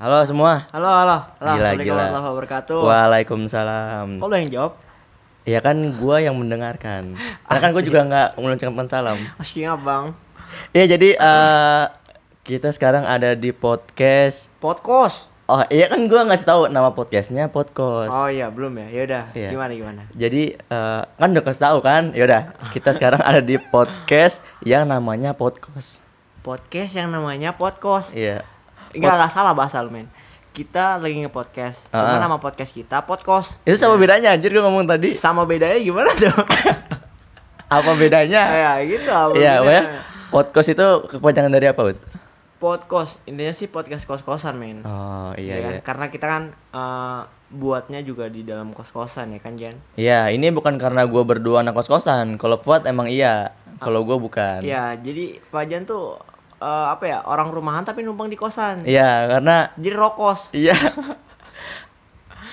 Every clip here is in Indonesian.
Halo semua. Halo, halo. Halo, Gila, Assalamualaikum gila. warahmatullahi wabarakatuh. Waalaikumsalam. Kok lo yang jawab? Ya kan gua yang mendengarkan. Karena kan gua juga nggak mengucapkan salam. Asyik bang. Iya jadi eh kita sekarang ada di podcast. Podcast. Oh iya kan gua ngasih tahu nama podcastnya podcast. Oh iya, belum ya. Ya udah, Iya. gimana gimana? Jadi eh, kan udah kasih tahu kan? Yaudah kita sekarang ada di podcast yang namanya podcast. Podcast yang namanya podcast. Iya. Enggak, enggak salah bahasa lu, men. Kita lagi nge-podcast. Cuma Ah. nama podcast kita podcast. Itu sama bedanya anjir gua ngomong tadi. Sama bedanya gimana dong? Apa bedanya? ya gitu apa Iya, pokoknya podcast itu kepanjangan dari apa, Bud? Podcast. Intinya sih podcast kos-kosan, men. Oh Ya iya kan? iya. Karena kita kan eh, buatnya juga di dalam kos-kosan ya kan, Jan? Iya, ini bukan karena gua berdua anak kos-kosan. Kalau Fuad emang iya. Kalau gua bukan. Iya, jadi Pak Jan tuh eh, apa ya? Orang rumahan tapi numpang di kosan. Iya, karena Jadi rokos. iya.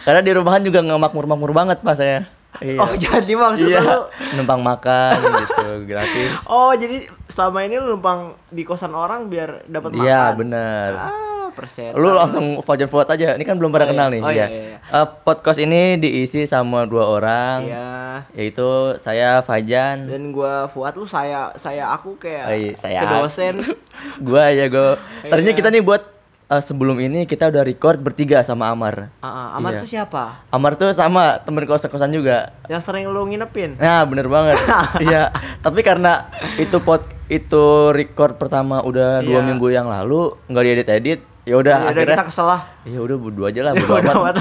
karena di rumahan juga nggak makmur-makmur banget pas saya. Iya. Oh, jadi maksud iya. lu Numpang makan gitu, gratis. Oh, jadi selama ini lu numpang di kosan orang biar dapat makan. Iya, bener. Ah, persen. Lu langsung Fajar Fuad aja. Ini kan belum pada Oh, iya. kenal nih. Oh, iya, iya. iya. Eh, podcast ini diisi sama dua orang. Iya. Yaitu saya Fajan. Dan gua Fuad lu saya saya aku kayak Oh, iya, saya. ke dosen. gua ya gua. Iya. kita nih buat eh, sebelum ini kita udah record bertiga sama Amar. Ah, ah, Amar Iya. tuh siapa? Amar tuh sama temen kos-kosan juga. Yang sering lu nginepin. Nah, bener banget. Iya, tapi karena itu pot itu record pertama udah dua Iya. minggu yang lalu nggak diedit-edit, ya udah Ya udah akhirnya kita kesel lah. ya udah berdua aja lah, Ya berdua udah amat.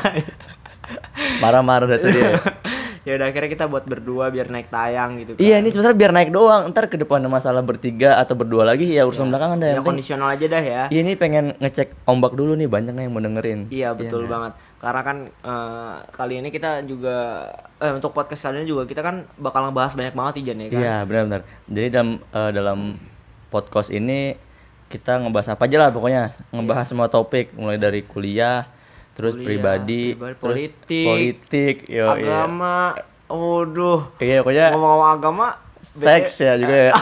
Marah-marah dah tuh dia. ya udah akhirnya kita buat berdua biar naik tayang gitu kan. Iya, ini sebenarnya biar naik doang. Ntar ke depan ada masalah bertiga atau berdua lagi ya urusan belakangan dah. Ya kondisional aja dah ya. Iya, ini pengen ngecek ombak dulu nih banyak yang mau dengerin. Iya betul nggak? banget. Karena kan eh, kali ini kita juga eh, untuk podcast kali ini juga kita kan bakal ngebahas banyak banget Ijan ya kan. Iya, benar-benar. Jadi dalam eh, dalam podcast ini kita ngebahas apa aja lah pokoknya, ngebahas semua topik mulai dari kuliah, terus Kuliah, pribadi, pribadi, terus politik, politik, yo, iya. Agama. Waduh. Iya, pokoknya Ngomong-ngomong agama seks ya juga ya.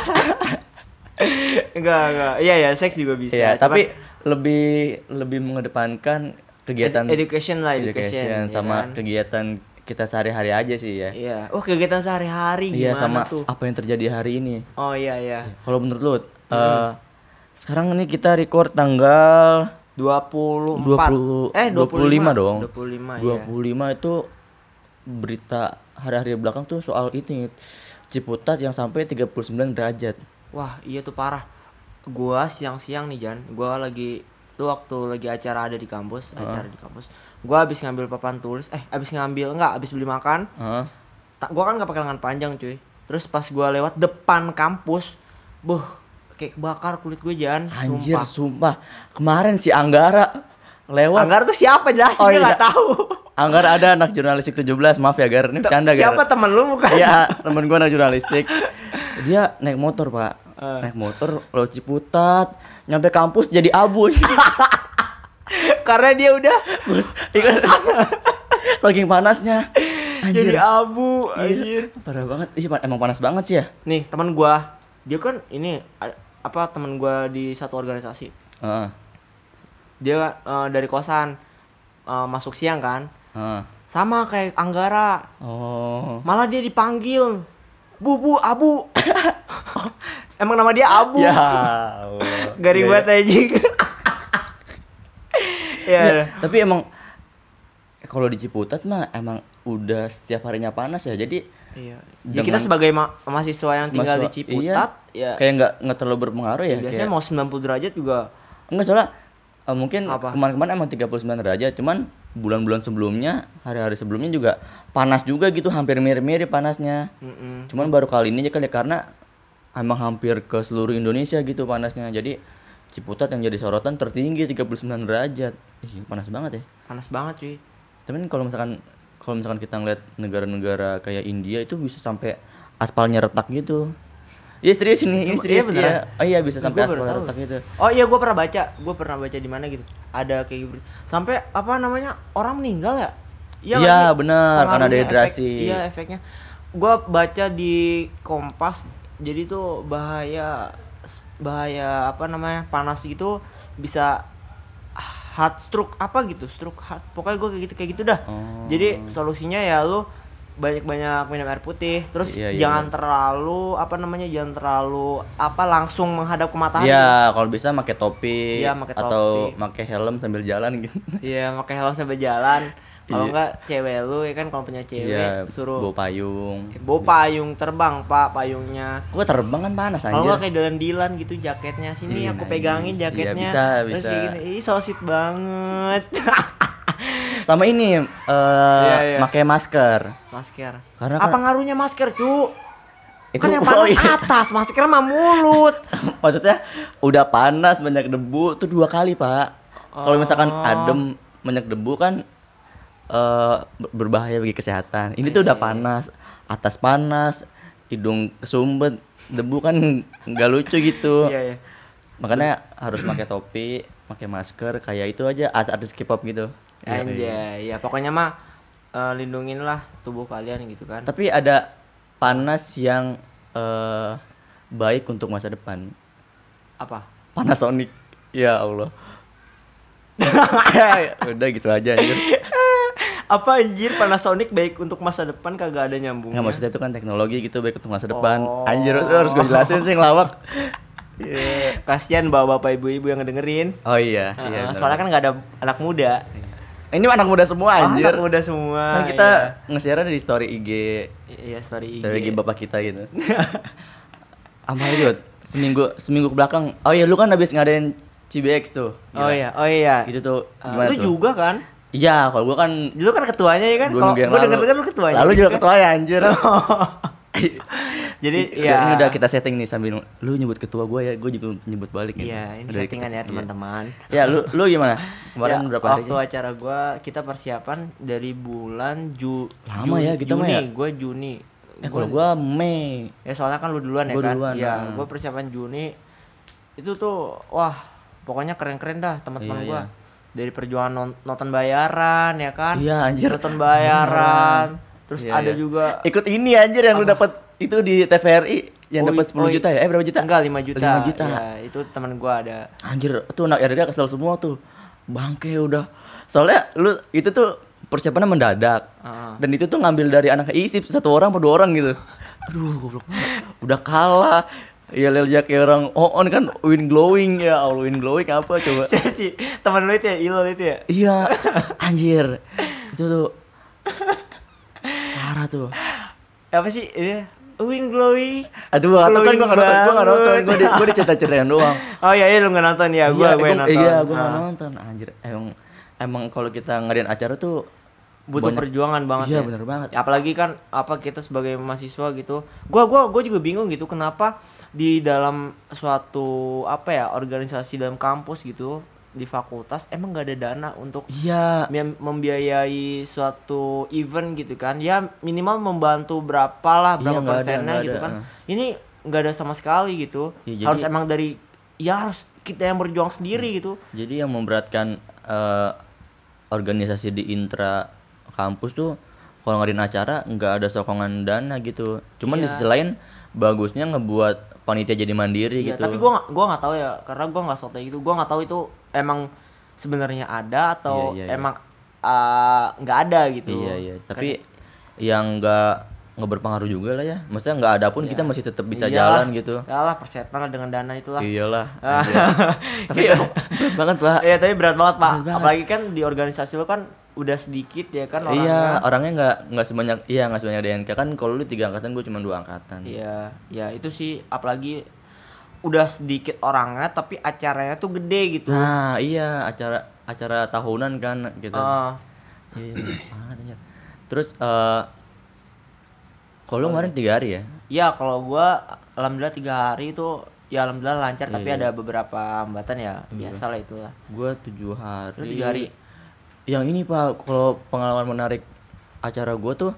enggak enggak. Iya ya, seks juga bisa. Iya, Cuman tapi lebih lebih mengedepankan kegiatan ed- education lah, education, education ya sama kan? kegiatan kita sehari-hari aja sih ya. Iya. Oh, kegiatan sehari-hari Iya, gimana sama tuh? apa yang terjadi hari ini. Oh iya iya. Kalau menurut lu, eh, sekarang ini kita record tanggal 24 20 eh 25 dong. 25 25 ya. itu berita hari-hari belakang tuh soal ini Ciputat yang sampai 39 derajat. Wah, iya tuh parah. Gua siang-siang nih, Jan. Gua lagi tuh waktu lagi acara ada di kampus, acara di kampus. Gua habis ngambil papan tulis, eh habis ngambil enggak, habis beli makan. Heeh. Tak gua kan nggak pakai lengan panjang, cuy. Terus pas gua lewat depan kampus, buh, kayak kebakar kulit gue, Jan. Anjir, Sumpah. sumpah. Kemarin si Anggara lewat. Anggar tuh siapa jelasin Oh, gue iya. nggak tahu. Anggara ada anak jurnalistik 17, maaf ya Gar, ini bercanda Gar. siapa temen lu bukan? Iya, temen gua anak jurnalistik. Dia naik motor, Pak. Eh. Naik motor lo Ciputat, nyampe kampus jadi abu. Karena dia udah Bos, ingat saking panasnya. Anjir. jadi abu, Iya, anjir. parah banget. Iya, emang panas banget sih ya. Nih, teman gua, dia kan ini apa teman gua di satu organisasi. Heeh. Dia eh, dari kosan eh, masuk siang kan. heeh. Sama kayak Anggara. Oh. Malah dia dipanggil. Bu, bu, abu. Emang nama dia Abu. Ya. Garing Iya, banget anjing. iya. ya. Ya, tapi emang kalau di Ciputat mah emang udah setiap harinya panas ya. Jadi Iya. Dengan- Ya kita sebagai ma- mahasiswa yang tinggal di Mahasiswa- Ciputat, iya, ya kayak nggak nggak terlalu berpengaruh ya. biasanya kayak- mau 90 derajat juga Enggak soalnya eh, mungkin Apa? kemarin-kemarin emang 39 derajat, cuman bulan-bulan sebelumnya, hari-hari sebelumnya juga panas juga gitu, hampir mirip-mirip panasnya. mm-mm. Cuman baru kali ini aja kali karena emang hampir ke seluruh Indonesia gitu panasnya. Jadi Ciputat yang jadi sorotan tertinggi 39 derajat. Ih, panas banget ya. panas banget cuy. Tapi kalau misalkan kalau misalkan kita ngeliat negara-negara kayak India itu bisa sampai aspalnya retak gitu. Iya serius ini, ini serius iya iya. Oh iya bisa sampai aspal retak gitu. Oh iya gue pernah baca, gue pernah baca di mana gitu. Ada kayak gitu. Sampai apa namanya orang meninggal ya? Iya, sih? benar, karena dehidrasi. efek- iya efeknya. Gue baca di Kompas, jadi tuh bahaya bahaya apa namanya panas gitu bisa heart stroke apa gitu stroke heart pokoknya gue kayak gitu kayak gitu dah Oh. jadi solusinya ya lu banyak-banyak minum air putih terus Iya, iya, jangan bener. terlalu apa namanya jangan terlalu apa langsung menghadap ke matahari Iya, kalau bisa pakai topi Iya, pakai atau pakai helm sambil jalan gitu. Iya, pakai helm sambil jalan. Kalau Iya. enggak cewek lu ya kan kalau punya cewek Iya, suruh bawa payung. bawa payung terbang, Pak, payungnya. Gua terbang kan panas Kalau anjir. enggak kayak Dilan-Dilan gitu jaketnya. Sini Iya, aku nice. pegangin Iya, jaketnya. bisa, Terus bisa. kayak gini, ih so sweet banget. Sama ini eh Iya, iya. pakai masker. masker. Karena Apa kan- ngaruhnya masker, Cu? Itu- kan yang oh, panas iya. atas, masker mah mulut. Maksudnya udah panas banyak debu tuh dua kali, Pak. Kalau misalkan Oh. adem banyak debu kan ber- berbahaya bagi kesehatan. Ini tuh udah panas, atas panas, hidung kesumbat, debu kan nggak lucu gitu. Iya, iya. Makanya harus pakai topi, pakai masker kayak itu aja art- artis K-pop gitu. Anjay, ya pokoknya mah eh, lindungin lah tubuh kalian gitu kan. Tapi ada panas yang eh baik untuk masa depan. Apa? Panasonic. Ya Allah. Udah gitu aja anjir. Apa anjir Panasonic baik untuk masa depan kagak ada nyambungnya. Nggak maksudnya itu kan teknologi gitu baik untuk masa depan. Oh. Anjir harus gue jelasin sih ngelawak. Iya. Kasihan bapak-bapak ibu-ibu yang ngedengerin. Oh iya, Heeh, iya. soalnya kan nggak ada anak muda. ini anak muda semua Oh, anjir. anak muda semua. Kan kita nge-share di story IG, iya, iya story IG. story IG bapak kita gitu. Apa Yud? Seminggu seminggu ke belakang. Oh iya lu kan habis ngadain CBX tuh. Oh iya, oh iya. Itu tuh Ah, gimana itu tuh? juga kan? Iya, kalau gua kan Dulu kan ketuanya ya kan? dua Kalau minggu yang gua lalu. denger-denger lu ketuanya. Lalu juga kan? ketuanya anjir. Jadi Ini- ya ini udah kita setting nih sambil lu nyebut ketua gua ya, gua juga nyebut balik gitu. Iya, ini Udah settingan kita- ya teman-teman. Ya, lu lu gimana? Kemarin Ya, berapa hari waktu acara gua kita persiapan dari bulan Ju Lama Ju- ya, kita Juni, ya? gua Juni. Eh kalau gua Mei. Ya soalnya kan lu duluan ya Gua kan? duluan, ya, ah. gua persiapan Juni. Itu tuh wah, pokoknya keren-keren dah teman-teman Iya, gua. iya. Dari perjuangan non- nonton bayaran ya kan? Iya, anjir. Nonton bayaran. Terus Iya, ada iya. juga Ikut ini anjir yang lu dapat itu di TVRI yang Oh, dapat i- 10 oh, juta ya? Eh berapa juta? Enggak 5 juta. 5 juta. Ya, itu teman gua ada. Anjir, tuh anak RD kesel semua tuh. Bangke udah. Soalnya lu itu tuh persiapannya mendadak. Heeh. Dan itu tuh ngambil dari anak ISIP satu orang atau dua orang gitu. Aduh, goblok banget. Udah kalah. Ya lihat kayak orang oh on kan win glowing ya Allah win glowing apa coba? Si, si teman lu itu ya, Ilol itu ya. iya. Anjir. Itu tuh. Parah tuh. Apa sih? Ini Win glowy. aduh atau kan Glowing gua nggak nonton gua nggak nonton. gua di, gua dicerita ceritain doang. Oh iya, iya lu nggak nonton. Ya, gua iya, gua yang gua- nonton. iya gua nggak Nah, nonton. Anjir emang emang kalau kita ngadain acara tuh butuh banyak- perjuangan banget iya ya. bener banget. Apalagi kan apa kita sebagai mahasiswa gitu. Gua gua gua juga bingung gitu kenapa di dalam suatu apa ya organisasi dalam kampus gitu di fakultas emang nggak ada dana untuk iya mem- membiayai suatu event gitu kan ya minimal membantu berapa lah Iya, berapa ada, persennya gitu ada, kan eh. ini nggak ada sama sekali gitu Ya, jadi- harus emang dari ya harus kita yang berjuang sendiri gitu Jadi yang memberatkan eh, organisasi di intra kampus tuh kalau ngadain acara nggak ada sokongan dana gitu. Cuman di Iya. sisi lain bagusnya ngebuat panitia jadi mandiri Iya, gitu. tapi gua gua nggak tahu ya karena gua nggak soto gitu gua nggak tahu itu emang sebenarnya ada atau Iya, iya, iya. emang ah, nggak ada gitu Iya iya. Tapi yang nggak nggak berpengaruh juga lah ya. Maksudnya nggak ada pun kita masih tetap bisa Iyalah, jalan gitu. iyalah persetan lah dengan dana itulah Iyalah. Ah. tapi Iya. berat banget pak. Iya tapi berat banget pak. Berat banget. Apalagi kan di organisasi lo kan udah sedikit ya kan orangnya. Iya orangnya nggak nggak sebanyak iya nggak sebanyak DNK kan kalau lu tiga angkatan gue cuma dua angkatan. Iya, ya itu sih apalagi udah sedikit orangnya tapi acaranya tuh gede gitu. Nah iya acara acara tahunan kan gitu. Ah, Iya, banget. Terus eh kalau lu kemarin tiga hari ya? Iya kalau gua alhamdulillah tiga hari itu ya alhamdulillah lancar tapi Iya. ada beberapa hambatan ya biasa lah itulah. Gua tujuh hari. Lu tiga hari? Yang ini pak, kalau pengalaman menarik acara gua tuh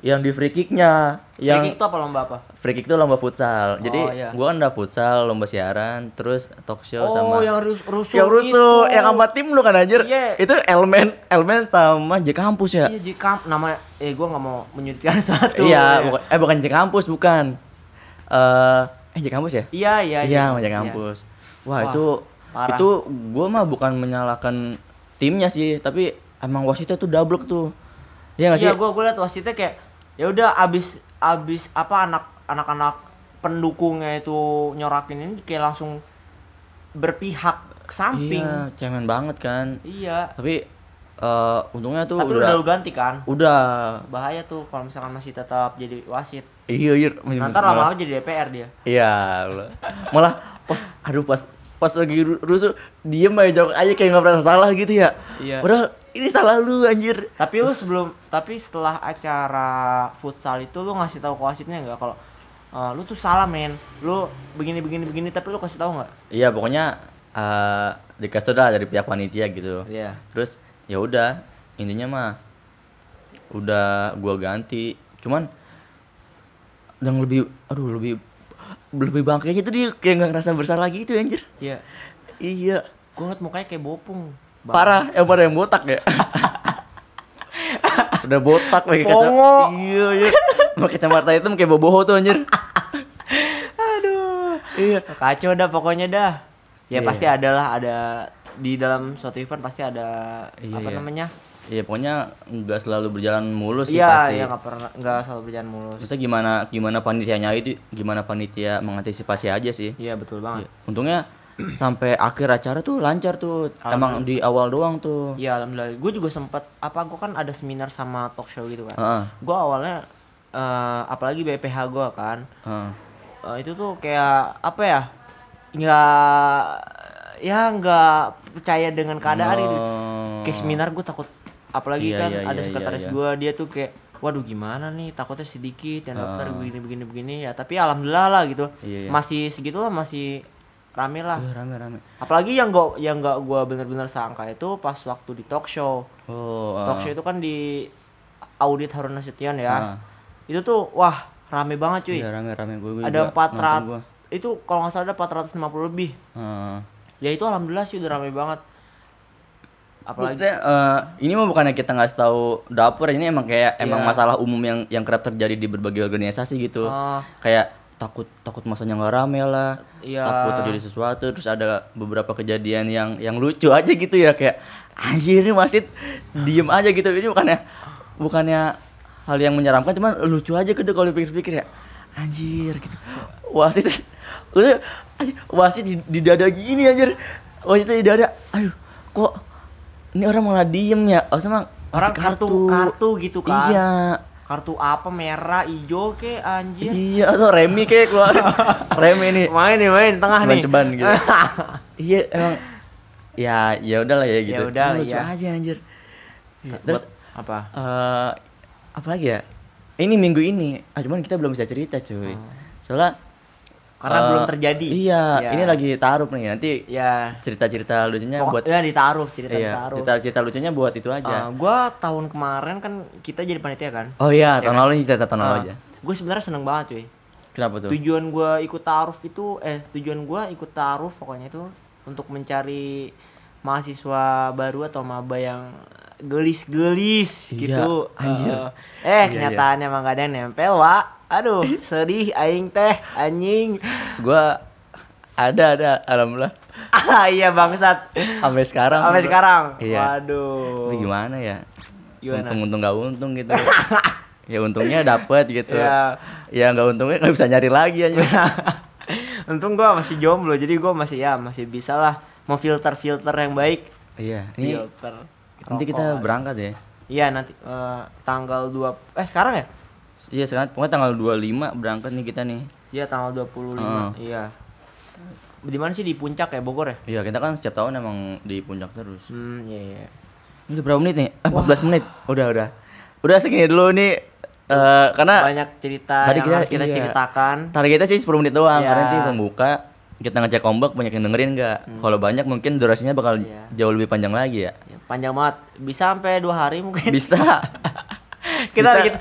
yang di free kicknya, yang Free kick itu apa lomba apa? free kick tuh lomba futsal. Jadi Oh, iya. gua kan udah futsal, lomba siaran, terus talk show Oh sama yang rus rusuh yang rusuh, itu. yang sama tim lu kan anjir. Iya. Itu elemen elemen sama J kampus ya. Iya di kamp nama eh gua nggak mau menyudutkan suatu. Iya, bukan- eh bukan J kampus bukan. Eh eh J kampus ya? Iya iya. Iya, iya. J kampus. Wah, Wah, itu parah. itu gua mah bukan menyalahkan timnya sih, tapi emang wasitnya tuh double tuh. Iya nggak sih? Iya, gue gue liat wasitnya kayak ya udah abis abis apa anak anak-anak pendukungnya itu nyorakin ini kayak langsung berpihak ke samping. Iya, cemen banget kan. Iya. Tapi eh, untungnya tuh Tapi udah, udah lu ganti kan? udah Bahaya tuh kalau misalkan masih tetap jadi wasit. iya iya Nanti lama-lama jadi DPR dia. Iya, malah pas aduh pas pas lagi ru- rusuh diem aja jawab aja kayak nggak merasa salah gitu ya. Iya. Padahal ini salah lu anjir. Tapi lu sebelum tapi setelah acara futsal itu lu ngasih tahu ke wasitnya nggak kalau "Eh, lu tuh salah men, lu begini begini begini tapi lu kasih tahu nggak? Iya pokoknya eh dikasih tau dah dari pihak panitia gitu. Iya. Terus ya udah intinya mah udah gua ganti. Cuman yang lebih aduh lebih lebih bangkainya tuh dia kayak nggak ngerasa bersalah gitu anjir. Iya. Iya. Gue ngeliat mukanya kayak bopung. Bang. Parah, yang pada yang botak ya. Udah botak pakai kaca. Iya, iya. Pakai kacamata hitam kayak boboho tuh anjir. Aduh. Iya. Kacau dah pokoknya dah. Ya Iya. pasti ada lah ada di dalam suatu event pasti ada Iya, apa iya. namanya? Iya, pokoknya nggak selalu berjalan mulus sih Iya, pasti. iya nggak pernah nggak selalu berjalan mulus. Maksudnya gimana gimana panitianya itu gimana panitia mengantisipasi aja sih. Iya betul banget. Iya. Untungnya sampai akhir acara tuh lancar tuh. Emang di awal doang tuh. Iya alhamdulillah. Gue juga sempet apa gue kan ada seminar sama talk show gitu kan. Heeh. Gue awalnya eh, apalagi BPH gue kan heeh. eh, itu tuh kayak apa ya nggak ya nggak percaya dengan keadaan gitu. Oh. Kayak seminar gue takut apalagi Iya, kan iya, ada iya, sekretaris iya, iya. gue dia tuh kayak waduh gimana nih takutnya sedikit yang daftar Ah. begini begini begini ya tapi alhamdulillah lah gitu Iya, iya. masih segitu lah masih rame lah Iya, rame rame. apalagi yang gak yang gak gue bener-bener sangka itu pas waktu di talk show Oh. talk ah. show itu kan di audit Harun Nasution ya Ah. itu tuh wah rame banget cuy Iya, rame rame gue. ada 400 itu kalau nggak salah ada 450 lebih Heeh. ya itu alhamdulillah sih udah rame banget apalagi Maksudnya, eh, ini mah bukannya kita nggak tahu dapur ini emang kayak emang Iya. masalah umum yang yang kerap terjadi di berbagai organisasi gitu Ah. kayak takut takut masanya nggak rame lah Iya. takut terjadi sesuatu terus ada beberapa kejadian yang yang lucu aja gitu ya kayak anjir ini wasit diem aja gitu ini bukannya bukannya hal yang menyeramkan cuman lucu aja gitu kalau dipikir-pikir ya anjir gitu wasit wasit di, di dada gini anjir wasitnya di dada aduh kok ini orang malah diem ya. Oh sama orang kartu kartu. gitu kan? Iya. Kartu apa merah hijau ke anjir? Iya tuh Remi kayak keluarin Remi nih main nih main tengah nih. Ceban-ceban gitu. Iya emang. Ya ya udahlah ya gitu. Ya udah lucu ya. aja anjir. Terus terus apa? eh apa lagi ya? Ini minggu ini. Ah cuman kita belum bisa cerita cuy. Soalnya Oh. Karena eh, belum terjadi. iya Ya. ini lagi taruh nih nanti ya cerita-cerita lucunya pokok- buat ya ditaruh cerita iya ditaruh. cerita-cerita lucunya buat itu Eh, aja gua tahun kemarin kan kita jadi panitia kan? Oh iya tahun lalu ini cerita tahun lalu aja. gue sebenarnya seneng banget cuy. Kenapa tuh? Tujuan gua ikut taruh itu eh tujuan gua ikut taruh pokoknya itu untuk mencari mahasiswa baru atau maba yang gelis-gelis Iya, gitu. anjir. Eh, eh Iya, kenyataannya emang gak ada yang nempel wa aduh sedih aing teh anjing. Gua ada ada alhamdulillah. Ah iya bangsat. Sampai sekarang. Sampai sekarang? Iya. waduh. Tapi gimana ya? Gimana? untung untung gak untung gitu. Ya untungnya dapet gitu. Iya. ya nggak untungnya nggak bisa nyari lagi aja untung gua masih jomblo jadi gua masih ya masih bisa lah mau filter filter yang baik. Iya ini filter nanti kita berangkat ya. Iya nanti eh, tanggal 2 eh sekarang ya? Iya sekarang pokoknya tanggal 25 berangkat nih kita nih Iya tanggal 25. Heeh. Iya. Di mana sih di puncak ya Bogor ya? iya kita kan setiap tahun emang di puncak terus Hmm, iya iya. ini udah berapa menit nih eh, 14 menit udah udah udah segini dulu nih eh karena Banyak cerita tadi yang kita- harus kita iya. ceritakan. target kita sih 10 menit doang Iya. karena nanti pembuka kita ngecek ombak banyak yang dengerin nggak kalau banyak mungkin durasinya bakal Hmm. Iya. jauh lebih panjang lagi ya Ya, panjang banget. Bisa sampai dua hari mungkin. bisa kita bisa. gitu.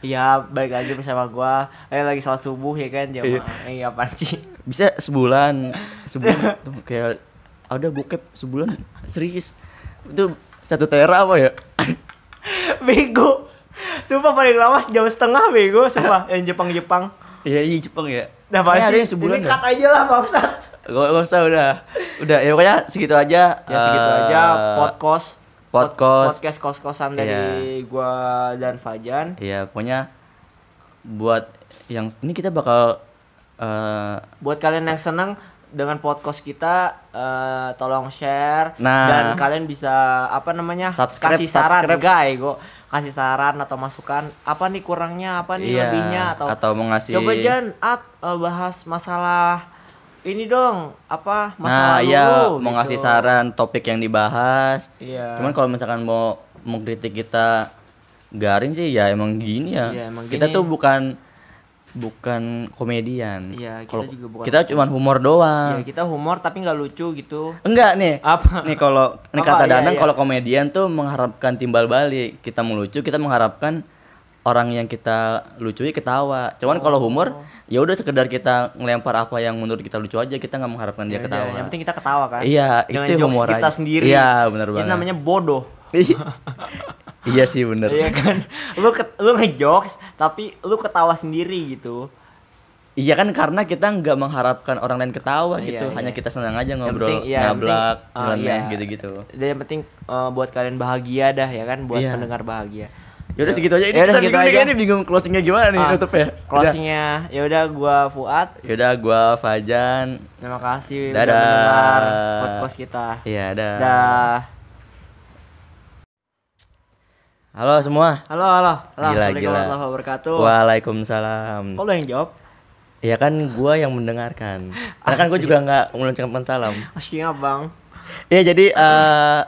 Ya balik lagi bersama gua. Eh lagi sholat subuh ya kan jamaah. Iya apaan sih? bisa sebulan sebulan tuh kayak ada bokep sebulan serius itu satu tera apa ya bego. Sumpah paling lama sejam setengah bego sumpah yang Jepang-Jepang. iya iya Jepang ya Nah, pasti ada yang sebulan ini ya cut aja lah Pak Ustadz. gak, gak usah udah Udah ya pokoknya segitu aja. Ya segitu Eh, aja podcast podcast. podcast kos-kosan dari gua dan Fajan. Iya, pokoknya buat yang ini kita bakal eh Buat kalian yang seneng dengan podcast kita eh, tolong share Nah. dan kalian bisa apa namanya Subscribe, kasih saran subscribe. guys go kasih saran atau masukan apa nih kurangnya apa nih Iya, lebihnya atau atau mau ngasih- coba Jan at eh, bahas masalah ini dong apa nah, masalah iya lu mau gitu. ngasih saran topik yang dibahas. Iya. Cuman kalau misalkan mau mau kritik kita garing sih ya emang gini ya. Iya, emang kita gini. tuh bukan bukan komedian. Iya, kita Kalau juga bukan Kita cuman humor doang. ya kita humor tapi nggak lucu gitu Enggak nih. Apa? Nih kalau nih kata Iya, Danang iya. kalau komedian tuh mengharapkan timbal balik. Kita melucu, kita mengharapkan orang yang kita lucui ketawa. Cuman kalau humor ya udah sekedar kita ngelempar apa yang menurut kita lucu aja, kita nggak mengharapkan dia Ya, ketawa. ya, yang penting kita ketawa kan Iya, dengan itu humor kita aja. sendiri Iya, benar banget. namanya bodoh iya sih bener. Iya kan lu ket, lu ngejokes tapi lu ketawa sendiri gitu Iya kan karena kita nggak mengharapkan orang lain ketawa Iya, gitu, iya. hanya kita senang aja Yang ngobrol, penting- iya, yang ngablak, oh, nyeleneh, iya. gitu-gitu. dan yang penting eh, buat kalian bahagia dah ya kan buat Iya. pendengar bahagia Ya udah segitu aja ini Yaudah, kita segitu bingung, aja. ini bingung closingnya gimana nih Ah, ya. closingnya ya udah gua Fuad Yaudah gua Fajan. terima kasih udah Dadah. mendengar podcast kita Iya, dah. dah Halo semua. halo halo halo Gila, Assalamualaikum gila. warahmatullahi wabarakatuh Waalaikumsalam. kok lu yang jawab Ya kan gua yang mendengarkan. Karena kan gua juga nggak mengucapkan salam. Asyik bang Iya jadi eh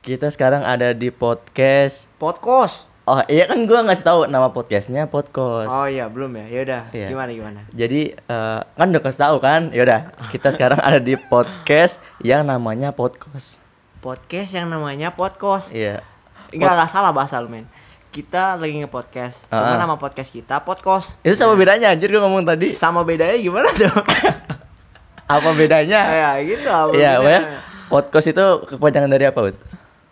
kita sekarang ada di podcast. podcast Oh iya kan gua ngasih tahu nama podcastnya podcast. oh iya belum ya ya udah Iya. gimana gimana Jadi eh, kan udah kasih tahu kan? Yaudah kita sekarang ada di podcast yang namanya podcast. podcast yang namanya podcast Iya. Enggak, enggak salah bahasa lu, men. Kita lagi nge-podcast. Cuma Ah. nama podcast kita podcast. Itu sama bedanya anjir gua ngomong tadi. Sama bedanya gimana tuh? Apa bedanya? ya gitu apa Iya, bedanya. pokoknya podcast itu kepanjangan dari apa, Bud?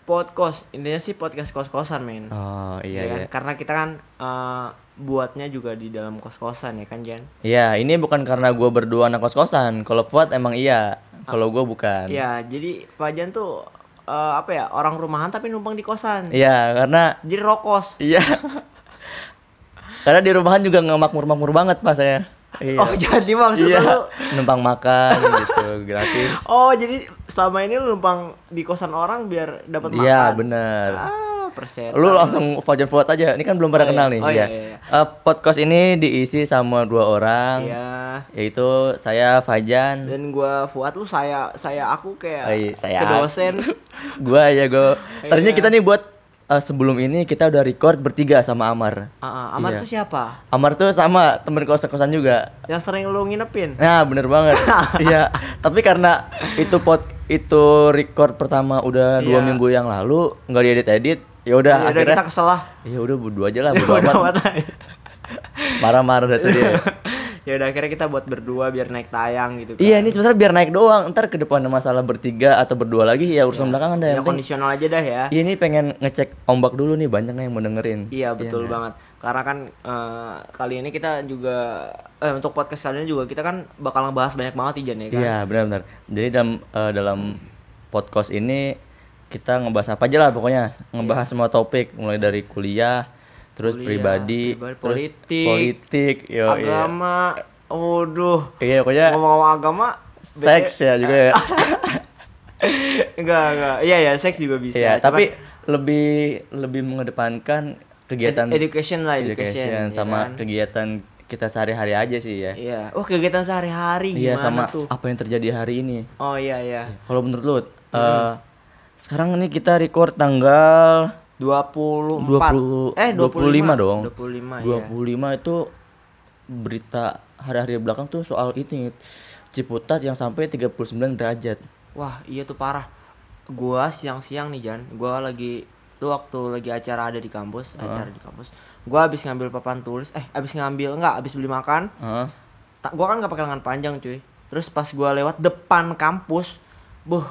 Podcast. Intinya sih podcast kos-kosan, men. Oh, Ya iya kan? iya. Karena kita kan eh, buatnya juga di dalam kos-kosan ya kan, Jan? Iya, ini bukan karena gua berdua anak kos-kosan. Kalau Fuad emang iya. Kalau gua bukan. Iya, jadi Pak Jan tuh eh, apa ya? Orang rumahan tapi numpang di kosan. Iya, karena Jadi rokos. iya. karena di rumahan juga nggak makmur-makmur banget pas saya. Iya. Oh, jadi maksudnya iya. lu Numpang makan gitu, gratis. Oh, jadi selama ini lu numpang di kosan orang biar dapat makan. Iya, bener. Ah, persen. Lu langsung Fajan Fuad aja. Ini kan belum pada Oh, iya. kenal nih. Oh, iya, iya, iya. Eh, podcast ini diisi sama dua orang. Iya. Yaitu saya Fajan. Dan gua Fuad lu saya saya aku kayak Oh, iya, saya ke dosen. gua ya gua. Tadinya Iya. kita nih buat eh, sebelum ini kita udah record bertiga sama Amar. Ah, Amar Iya. tuh siapa? Amar tuh sama temen kos-kosan juga. Yang sering lu nginepin. Nah, bener banget. Iya, tapi karena itu pot itu record pertama udah dua Iya. minggu yang lalu nggak diedit-edit, ya udah Ya udah akhirnya kita kesel lah. ya udah berdua aja lah, Ya amat. mana. Marah-marah tuh dia. ya udah akhirnya kita buat berdua biar naik tayang gitu kan. Iya, ini sebenarnya biar naik doang. Ntar ke depan ada masalah bertiga atau berdua lagi ya urusan belakangan dah. Ya, Yang penting kondisional aja dah ya. Iya, ini pengen ngecek ombak dulu nih banyak yang mau dengerin. Iya betul nggak? banget. Karena kan eh, kali ini kita juga eh, untuk podcast kali ini juga kita kan bakal ngebahas banyak banget Ijan ya kan. Iya, benar-benar. Jadi dalam eh, dalam podcast ini kita ngebahas apa aja lah pokoknya, ngebahas semua topik mulai dari kuliah, terus Kuliah, pribadi, pribadi, terus politik, politik, yo, iya. Agama. Waduh. Iya, pokoknya Ngomong-ngomong agama seks ya juga ya. enggak enggak. Iya ya, seks juga bisa. Iya, Cuman tapi lebih lebih mengedepankan kegiatan ed- education lah, education, education ya sama kan? kegiatan kita sehari-hari aja sih ya. Iya. Oh, kegiatan sehari-hari Iya, gimana sama tuh? apa yang terjadi hari ini. Oh iya iya. Kalau menurut lu, Hmm. eh, sekarang ini kita record tanggal 24 20 eh 25 dong. 25 ya. 25 itu berita hari-hari belakang tuh soal ini Ciputat yang sampai 39 derajat. Wah, iya tuh parah. Gua siang-siang nih Jan, gua lagi tuh waktu lagi acara ada di kampus, acara di kampus. Gua habis ngambil papan tulis, eh habis ngambil enggak, habis beli makan. Heeh. Tak gua kan nggak pakai lengan panjang, cuy. Terus pas gua lewat depan kampus, buh,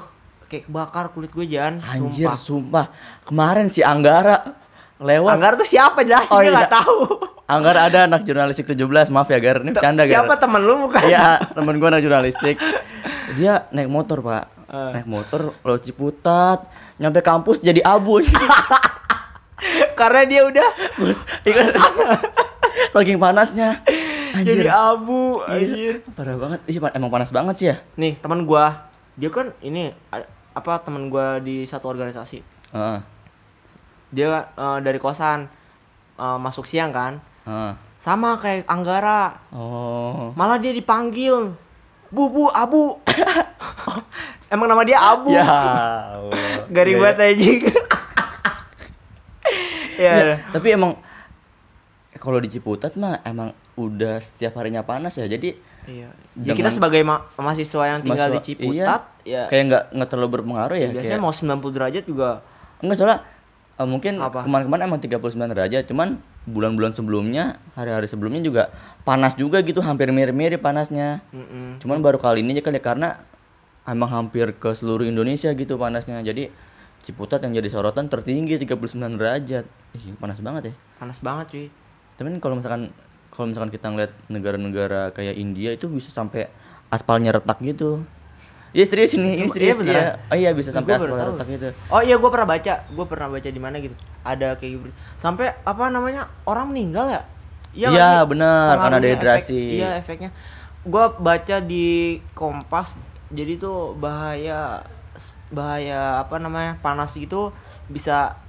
kayak kebakar kulit gue Jan, Anjir, sumpah. sumpah. Kemarin si Anggara lewat. Anggar tuh siapa jelasin Oh, dia iya. nggak tahu. Anggara ada anak jurnalistik 17, maaf ya Gar. Ini bercanda Gar. siapa temen lu bukan? Iya, temen gua anak jurnalistik. Dia naik motor, Pak. Eh. naik motor laut Ciputat nyampe kampus jadi abu Karena dia udah kan? saking panasnya anjir jadi abu Iya, anjir. parah banget pa- emang panas banget sih ya Nih, teman gua, dia kan ini apa teman gua di satu organisasi. Heeh, Dia eh, dari kosan eh, masuk siang kan. heeh. Sama kayak Anggara. oh Malah dia dipanggil. Bu, bu, abu. Emang nama dia Abu. ya Allah. Garing Iya, banget anjing. ya. Iya, tapi emang kalau di Ciputat mah emang udah setiap harinya panas ya jadi Iya. Ya kita sebagai ma- mahasiswa yang tinggal di Mahasiswa- Ciputat, iya, ya kayak nggak nggak terlalu berpengaruh ya biasanya kayak, mau 90 derajat juga enggak soalnya eh, mungkin Apa? kemarin-kemarin emang 39 derajat cuman bulan-bulan sebelumnya hari-hari sebelumnya juga panas juga gitu hampir mirip-mirip panasnya mm-mm. cuman baru kali ini aja kali ya, karena emang hampir ke seluruh Indonesia gitu panasnya jadi Ciputat yang jadi sorotan tertinggi 39 derajat Ih, panas banget ya panas banget cuy. tapi kalau misalkan kalau misalkan kita ngeliat negara-negara kayak India itu bisa sampai aspalnya retak gitu Iya serius ini, ini Sumpah, serius iya iya. Oh iya bisa sampai baru aspal retak gitu. Oh iya gue pernah baca, gue pernah baca di mana gitu. Ada kayak gitu. Sampai apa namanya orang meninggal ya? Iya, sih? benar, karena dehidrasi. efek- iya efeknya. Gue baca di Kompas, jadi tuh bahaya bahaya apa namanya panas gitu bisa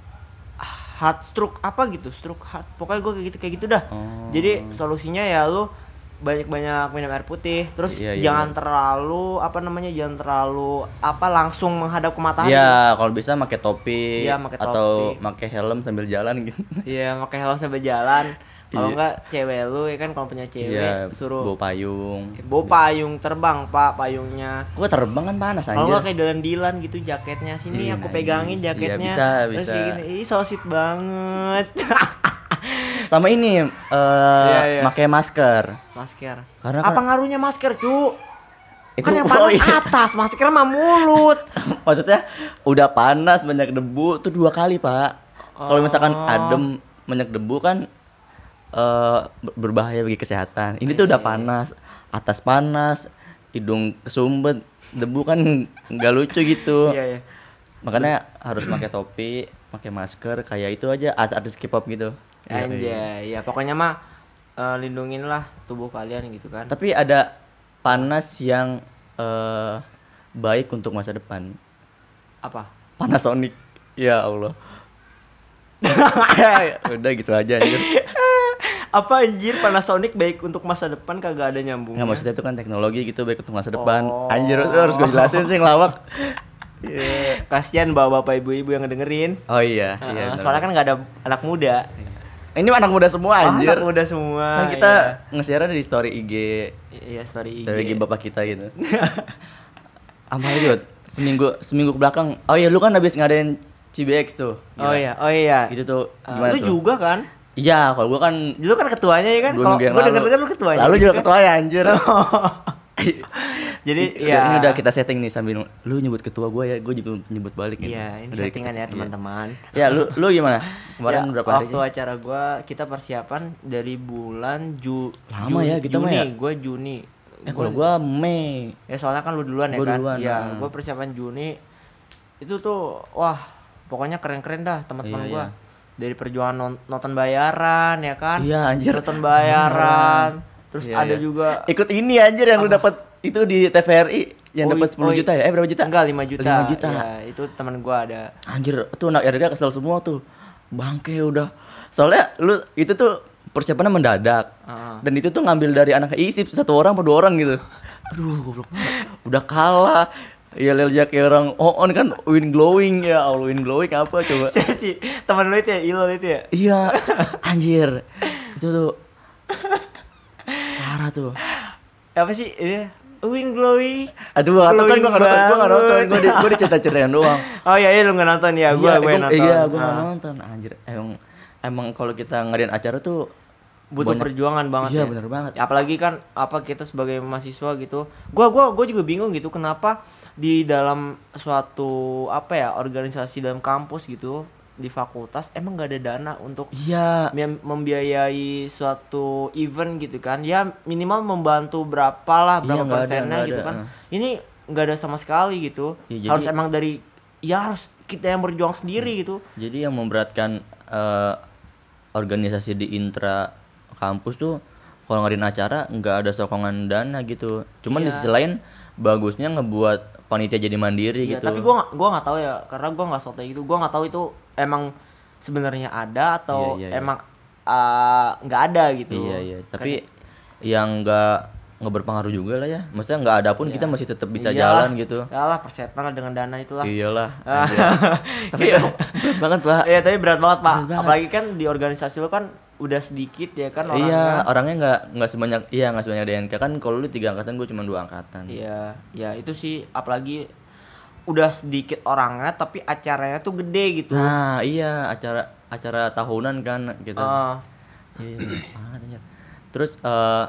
heart stroke apa gitu stroke heart pokoknya gue kayak gitu kayak gitu dah Oh. jadi solusinya ya lu banyak-banyak minum air putih terus Iya, iya, jangan terlalu apa namanya jangan terlalu apa langsung menghadap ke matahari Iya, kalau bisa pakai topi Iya, pakai atau pakai helm sambil jalan gitu. Iya, pakai helm sambil jalan. Kalau Iya. enggak cewek lu ya kan kalau punya cewek Iya, suruh bawa payung. bawa payung terbang, Pak, payungnya. Gua terbang kan panas Kalau anjir. enggak kayak Dylan Dylan gitu jaketnya. Sini Iya, aku nice. pegangin Iya, jaketnya. bisa, Terus bisa. kayak gini, ih so sweet banget. Sama ini eh Iya, iya. pakai masker. masker. Karena Apa kan- ngaruhnya masker, Cu? Itu kan yang oh panas iya. atas, masker mah mulut. Maksudnya udah panas banyak debu tuh dua kali, Pak. Kalau misalkan Oh. adem banyak debu kan eh ber- berbahaya bagi kesehatan. Ini tuh udah Iya. panas, atas panas, hidung kesumbet, debu kan nggak lucu gitu. Iya, iya. Makanya harus pakai topi, pakai masker kayak itu aja artis K-pop gitu. Iya, iya. Anjay, ya pokoknya mah eh, lindungin lah tubuh kalian gitu kan. Tapi ada panas yang eh baik untuk masa depan. Apa? Panasonic. Ya Allah. Udah gitu aja anjir. Apa anjir Panasonic baik untuk masa depan kagak ada nyambungnya. Nggak maksudnya itu kan teknologi gitu baik untuk masa depan. Oh. Anjir harus gue jelasin sih ngelawak. Iya. Kasihan bapak-bapak ibu-ibu yang ngedengerin. Oh iya, Heeh, iya. soalnya kan nggak ada anak muda. Ini anak muda semua Oh, anjir. anak muda semua. Kan kita nge-share di story IG iya, iya story IG. dari IG bapak kita gitu. Apa Bud? Seminggu seminggu ke belakang. Oh iya, lu kan habis ngadain CBX tuh. Oh Gila. iya, oh iya. Itu tuh Ah, gimana itu tuh? juga kan? Iya, kalau gua kan Dulu kan ketuanya ya kan? Kalau lalu. denger-denger lu ketuanya. Lalu juga kan? ketuanya anjir. Jadi ya. ini udah kita setting nih sambil lu nyebut ketua gua ya, gua juga nyebut balik gitu. Iya, ini Udah settingan ya teman-teman. Ya, lu lu gimana? Kemarin Ya, berapa hari waktu sih? acara gua kita persiapan dari bulan Ju Lama Ju- ya, kita Juni, ya? gua Juni. Eh kalau gua Mei. Ya soalnya kan lu duluan ya Gua kan? duluan, ya, nah. gua persiapan Juni. Itu tuh wah, pokoknya keren-keren dah teman-teman Iya, gua. iya. Dari perjuangan non- nonton bayaran ya kan? Iya, anjir. Nonton bayaran. Terus Iya, ada iya. juga Ikut ini anjir yang lu dapat itu di TVRI yang Oh, dapat i- 10 oh, i- juta ya? Eh berapa juta? Enggak, 5 juta. 5 juta. Ya, itu teman gua ada. Anjir, tuh anak RDA kesel semua tuh. Bangke udah. Soalnya lu itu tuh persiapannya mendadak. Heeh. Dan itu tuh ngambil dari anak ISIP satu orang atau dua orang gitu. Aduh, goblok. Udah kalah. Ya Lelja kayak orang oh on kan win glowing ya Allah win glowing apa coba Saya sih teman lu itu ya, Ilol itu ya. iya anjir itu tuh parah tuh Apa sih ini? Wind glowing. aduh tahu kan gua nggak nonton gua nggak nonton gua di gua dicerita ceritain doang Oh iya, iya lu nggak nonton ya, gua iya, gua yang gua- nonton. iya gua nggak Ah. nonton anjir emang emang kalau kita ngadain acara tuh butuh banyak- perjuangan banget iya ya. bener banget Apalagi kan apa kita sebagai mahasiswa gitu. Gua gua gua juga bingung gitu kenapa di dalam suatu apa ya organisasi dalam kampus gitu di fakultas emang gak ada dana untuk iya mem- membiayai suatu event gitu kan ya minimal membantu berapa lah Iya, berapa ada, persennya nggak gitu ada, kan eh. ini nggak ada sama sekali gitu Ya, jadi- harus emang dari ya harus kita yang berjuang sendiri gitu Jadi yang memberatkan eh, organisasi di intra kampus tuh kalau ngadain acara nggak ada sokongan dana gitu. Cuman di Iya. sisi lain bagusnya ngebuat panitia jadi mandiri Iya, gitu. tapi gua gua nggak tahu ya karena gua nggak sotoy gitu gua nggak tahu itu emang sebenarnya ada atau Iya, iya, iya. emang uh, nggak ada gitu Iya iya. Tapi yang nggak nggak berpengaruh juga lah ya. Maksudnya nggak ada pun kita masih tetap bisa Iyalah. jalan gitu. Iyalah persetan lah dengan dana itulah Iyalah. Ah. tapi Iya. berat banget pak. Iya tapi berat banget pak. Berat banget. Apalagi kan di organisasi lu kan udah sedikit ya kan orangnya. Iya orangnya nggak nggak sebanyak iya nggak sebanyak DNK kan kalau lu tiga angkatan gue cuma dua angkatan. Iya, ya itu sih apalagi udah sedikit orangnya tapi acaranya tuh gede gitu. Nah iya acara acara tahunan kan gitu. Ah, Iya. Terus eh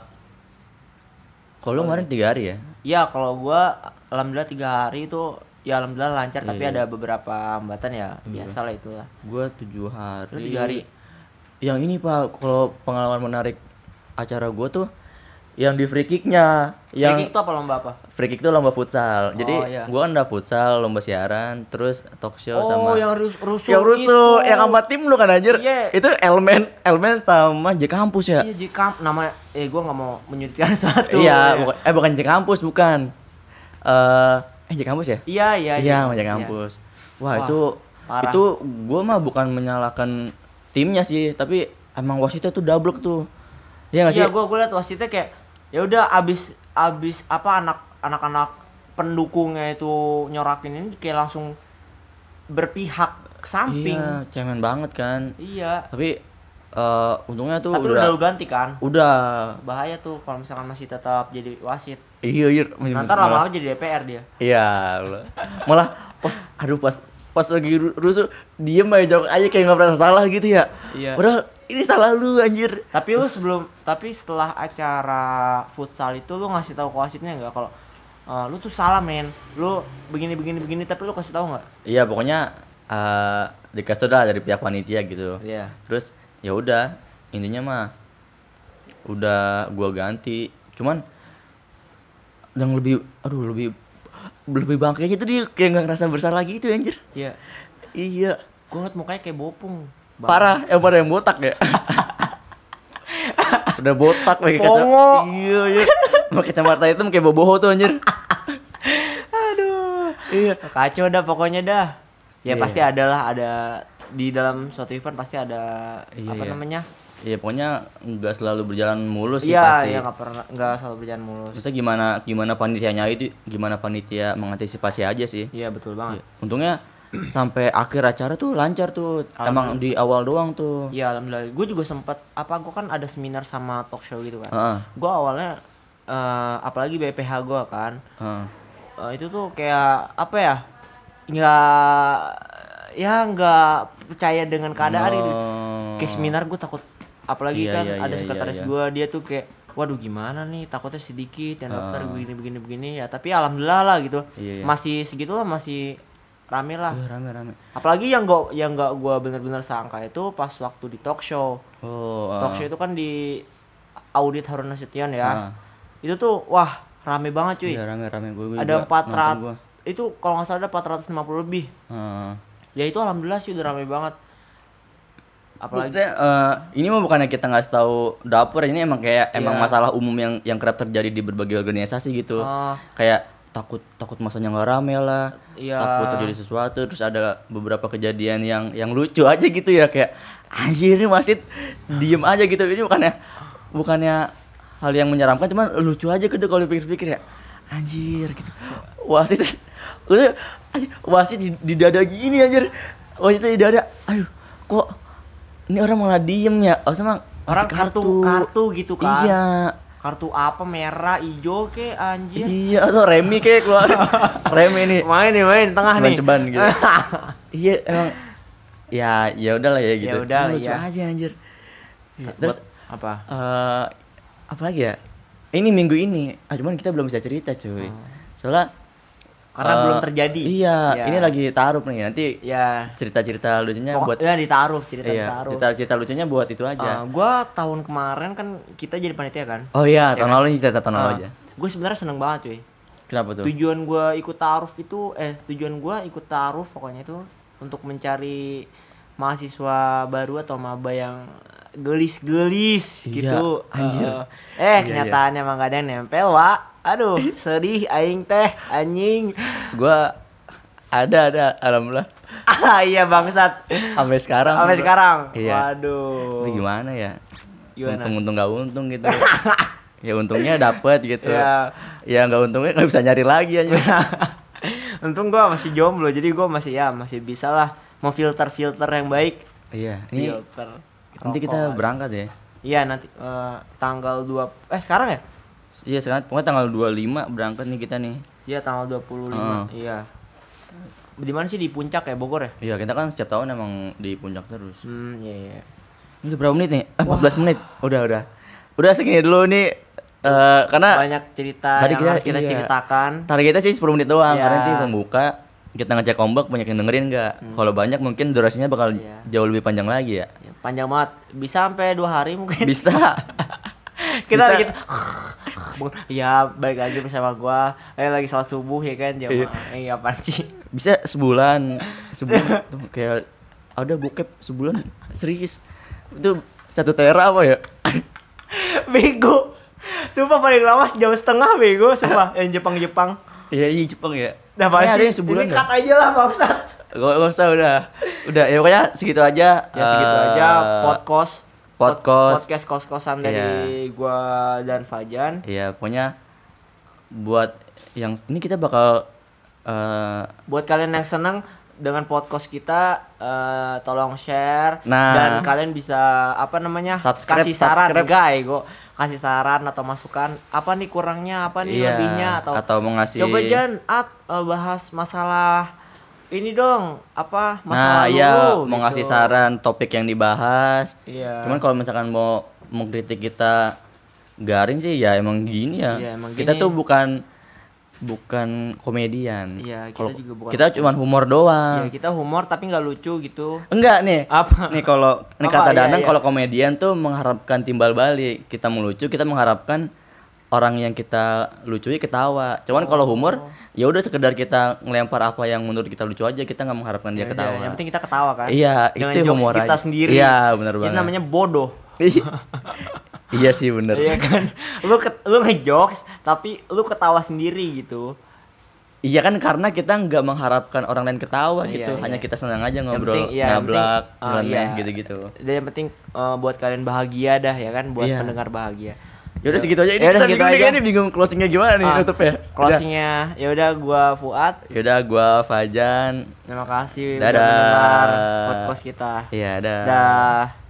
kalau lu kemarin tiga hari ya? Iya kalau gua alhamdulillah tiga hari itu ya alhamdulillah lancar tapi Iya. ada beberapa hambatan ya biasa lah itulah. Gua tujuh hari. Lu tiga hari? Yang ini pak, kalau pengalaman menarik acara gua tuh yang di free kicknya, yang Yang itu apa lomba apa? free kick tuh lomba futsal. Jadi Oh, iya. gua kan udah futsal, lomba siaran, terus talk show Oh sama yang rus rusuh yang rusuh, itu. yang sama tim lu kan anjir. Iya. Itu elemen elemen sama J kampus ya. Iya J Kamp nama eh gua nggak mau menyudutkan suatu. Iya, ya. bukan- eh bukan J kampus bukan. Eh eh J kampus ya? Iya iya Iya, sama J Kamp, kampus. Wah, Wah, itu parah. itu gua mah bukan menyalahkan timnya sih, tapi emang wasitnya tuh double tuh. Iya nggak Iya, sih? gua gua liat wasitnya kayak ya udah abis abis apa anak anak-anak pendukungnya itu nyorakin ini kayak langsung berpihak ke samping. Iya, cemen banget kan. Iya. Tapi eh untungnya tuh Tapi udah udah lu ganti kan? udah Bahaya tuh kalau misalkan masih tetap jadi wasit. iya iya Nanti lama-lama jadi DPR dia. Iya, malah pas aduh pas pas lagi ru- rusuh diem aja jawab aja kayak nggak pernah salah gitu ya. Iya. Padahal ini salah lu anjir. Tapi lu sebelum tapi setelah acara futsal itu lu ngasih tahu ke wasitnya nggak kalau "Eh, lu tuh salah men, lu begini begini begini tapi lu kasih tahu nggak? Iya pokoknya eh dikasih tau dah dari pihak panitia gitu. Iya. Terus ya udah intinya mah udah gua ganti. Cuman yang lebih aduh lebih lebih bangkainya tuh dia kayak nggak ngerasa bersalah gitu anjir. Iya. Iya. Gua ngeliat mukanya kayak bopung. Bang. Parah, yang pada yang botak ya. udah botak pakai kacamata. Iya, iya. Pakai kacamata hitam kayak boboho tuh anjir. Aduh. Iya. Kacau dah pokoknya dah. Ya Iya. pasti ada lah ada di dalam suatu event pasti ada Iya, apa iya. namanya? Iya, pokoknya nggak selalu berjalan mulus sih Iya, pasti. ya nggak pernah nggak selalu berjalan mulus. Maksudnya gimana gimana panitianya itu gimana panitia mengantisipasi aja sih. Iya betul banget. Iya. Untungnya sampai akhir acara tuh lancar tuh. Emang di awal doang tuh. Iya alhamdulillah. Gue juga sempat apa gue kan ada seminar sama talk show gitu kan. Heeh. Gue awalnya eh, apalagi BPH gue kan Heeh. eh, itu tuh kayak apa ya nggak ya nggak percaya dengan keadaan gitu. Oh. Kayak seminar gue takut apalagi Iya, kan iya, ada iya, sekretaris iya, iya. gue dia tuh kayak waduh gimana nih takutnya sedikit yang daftar Ah. begini begini begini ya tapi alhamdulillah lah gitu Iya, iya. masih segitu lah masih rame lah Iya, rame rame. apalagi yang gak yang gak gue bener-bener sangka itu pas waktu di talk show Oh. talk ah. show itu kan di audit Harun Nasution ya Ah. itu tuh wah rame banget cuy Iya, rame rame gue. ada 400 itu kalau nggak salah ada 450 lebih Heeh. ya itu alhamdulillah sih udah rame banget apalagi Maksudnya, eh, ini mah bukannya kita nggak tahu dapur ini emang kayak emang Iya. masalah umum yang yang kerap terjadi di berbagai organisasi gitu Ah. kayak takut takut masanya nggak rame lah Iya. takut terjadi sesuatu terus ada beberapa kejadian yang yang lucu aja gitu ya kayak anjir ini wasit diem aja gitu ini bukannya bukannya hal yang menyeramkan cuman lucu aja gitu kalau dipikir-pikir ya anjir gitu wasit wasit di, di dada gini anjir wasitnya di dada aduh kok ini orang malah diem ya. Oh sama orang kartu kartu. gitu kan? Iya. Kartu apa merah hijau ke anjir? Iya atau remi kayak keluar. Remi nih. Main nih main tengah nih. Ceban gitu. Iya emang. Ya ya udahlah ya gitu. Ya udahlah, lucu ya. aja anjir. Buat terus apa? eh apa lagi ya? Ini minggu ini. Ah, cuman kita belum bisa cerita cuy. Soalnya karena eh, belum terjadi. iya Ya. ini lagi taruh nih nanti ya cerita-cerita lucunya Pokok- buat ya ditaruh cerita iya ditaruh. cerita-cerita lucunya buat itu aja. Ah, gua tahun kemarin kan kita jadi panitia kan? Oh iya tahun lalu ini cerita tahun lalu Ah. aja. gue sebenarnya seneng banget cuy. Kenapa tuh? tujuan gua ikut taaruf itu eh tujuan gua ikut taaruf pokoknya itu untuk mencari mahasiswa baru atau maba yang gelis-gelis Iya, gitu. anjir. Eh, eh Iya, kenyataannya emang gak ada yang nempel wa aduh sedih aing teh anjing Gua ada ada alhamdulillah ah iya bangsat sampai sekarang. sampai sekarang Iya. waduh Tapi gimana ya? Gimana? Untung-untung gak untung gitu. ya untungnya dapet gitu. Iya. Ya nggak untungnya nggak bisa nyari lagi aja. untung gua masih jomblo jadi gua masih ya masih bisa lah memfilter filter yang baik iya. Ini filter nanti kita berangkat ya. Iya nanti eh, tanggal 2 eh sekarang ya? Iya sekarang pokoknya tanggal 25 berangkat nih kita nih. Iya tanggal 25. Heeh. Iya. Di mana sih di puncak ya Bogor ya? Iya kita kan setiap tahun emang di puncak terus. Hmm, iya iya. Ini udah berapa menit nih? Ah, 14 menit. Udah udah. Udah segini dulu nih. eh karena Banyak cerita tadi yang kita- harus kita iya. ceritakan. targetnya sih 10 menit doang. Iya. Karena nanti pembuka kita ngecek ombak banyak yang dengerin nggak? Kalau banyak mungkin durasinya bakal Iya. jauh lebih panjang lagi ya. Ya, panjang banget. Bisa sampai dua hari mungkin. Bisa. kita bisa. Gitu. ya balik lagi bersama gua. Eh lagi sholat subuh ya kan jamaah. Eh apaan sih? Bisa sebulan. Sebulan tuh kayak ada bokep sebulan serius. Itu satu tera apa ya? Bego. Sumpah paling lama sejam setengah bego sumpah yang Jepang-Jepang. Iya, iya Jepang ya. Nah, pasti ada yang sebulan ini cut aja lah bangsat. Gak, gak usah udah. Udah ya pokoknya segitu aja. Ya segitu Eh, aja podcast podcast. podcast kos-kosan dari gua dan Fajan. Iya, pokoknya buat yang ini kita bakal eh Buat kalian yang senang dengan podcast kita eh, tolong share Nah. dan kalian bisa apa namanya Subscribe, kasih saran subscribe. guys go kasih saran atau masukan apa nih kurangnya apa nih Iya, lebihnya atau atau mau ngasih- coba Jan at eh, bahas masalah ini dong apa nah, masalah iya lu, mau gitu. ngasih saran topik yang dibahas. Iya. Cuman kalau misalkan mau mau kritik kita garing sih ya emang gini ya. Iya, emang kita gini. tuh bukan bukan komedian. Iya, kita Kalau- juga bukan Kita cuman humor doang. ya kita humor tapi nggak lucu gitu Enggak nih. Apa? Nih kalau nih kata Iya, Danang iya. kalau komedian tuh mengharapkan timbal balik. Kita melucu, kita mengharapkan orang yang kita lucui ketawa. Cuman kalau humor ya udah sekedar kita ngelempar apa yang menurut kita lucu aja, kita nggak mengharapkan dia Ya udah, ketawa. yang penting kita ketawa kan Iya, dengan itu humor kita aja. sendiri Iya, benar banget. namanya bodoh iya sih bener. Iya kan lu ket, lu ngejokes tapi lu ketawa sendiri gitu Iya kan karena kita nggak mengharapkan orang lain ketawa Iya, gitu, iya. hanya kita senang aja Yang ngobrol, penting- iya, ngablak, penting, ah, iya. gitu-gitu. dan yang penting eh, buat kalian bahagia dah ya kan buat Iya. pendengar bahagia Ya udah segitu aja ini. Yaudah, kita segitu aja. ini bingung closingnya gimana nih Ah, nutup ya. closingnya ya udah gua Fuad Yaudah gua Fajan. terima kasih udah Dadah. mendengar podcast kita Iya, dah. dah